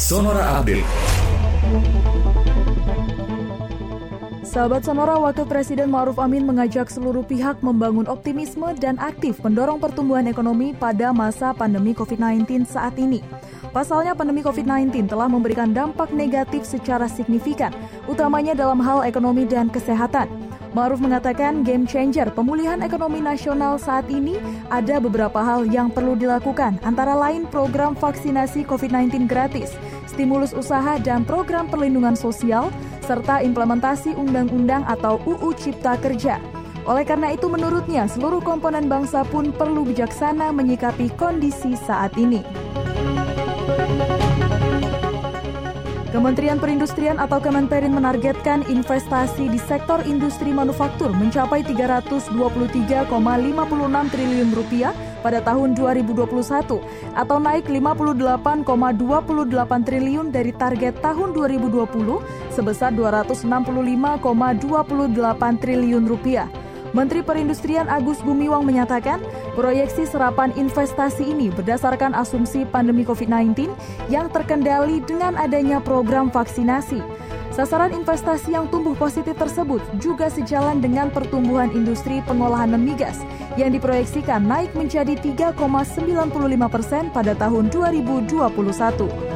Sonora Update. Sahabat Sonora, Wakil Presiden Ma'ruf Amin mengajak seluruh pihak membangun optimisme dan aktif mendorong pertumbuhan ekonomi pada masa pandemi COVID-19 saat ini. Pasalnya pandemi COVID-19 telah memberikan dampak negatif secara signifikan, utamanya dalam hal ekonomi dan kesehatan. Ma'ruf mengatakan game changer pemulihan ekonomi nasional saat ini ada beberapa hal yang perlu dilakukan, antara lain program vaksinasi COVID-19 gratis, stimulus usaha dan program perlindungan sosial, serta implementasi undang-undang atau UU Cipta Kerja. Oleh karena itu menurutnya seluruh komponen bangsa pun perlu bijaksana menyikapi kondisi saat ini. Kementerian Perindustrian atau Kemenperin menargetkan investasi di sektor industri manufaktur mencapai 323,56 triliun rupiah pada tahun 2021 atau naik 58,28 triliun dari target tahun 2020 sebesar 265,28 triliun rupiah. Menteri Perindustrian Agus Gumiwang menyatakan, proyeksi serapan investasi ini berdasarkan asumsi pandemi COVID-19 yang terkendali dengan adanya program vaksinasi. Sasaran investasi yang tumbuh positif tersebut juga sejalan dengan pertumbuhan industri pengolahan non-migas yang diproyeksikan naik menjadi 3,95 persen pada tahun 2021.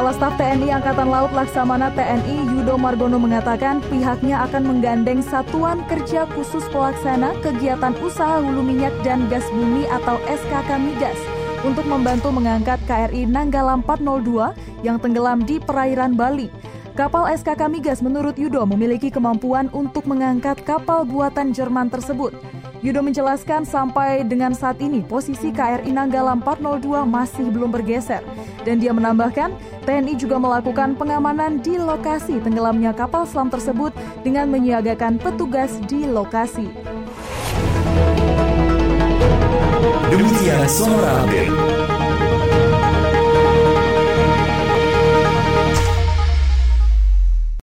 Kepala Staf TNI Angkatan Laut Laksamana TNI Yudo Margono mengatakan pihaknya akan menggandeng Satuan Kerja Khusus Pelaksana Kegiatan Usaha Hulu Minyak dan Gas Bumi atau SKK Migas untuk membantu mengangkat KRI Nanggala 402 yang tenggelam di perairan Bali. Kapal SKK Migas menurut Yudo memiliki kemampuan untuk mengangkat kapal buatan Jerman tersebut. Yudo menjelaskan sampai dengan saat ini posisi KRI Nanggala 402 masih belum bergeser. Dan dia menambahkan, TNI juga melakukan pengamanan di lokasi tenggelamnya kapal selam tersebut dengan menyiagakan petugas di lokasi. Demikian.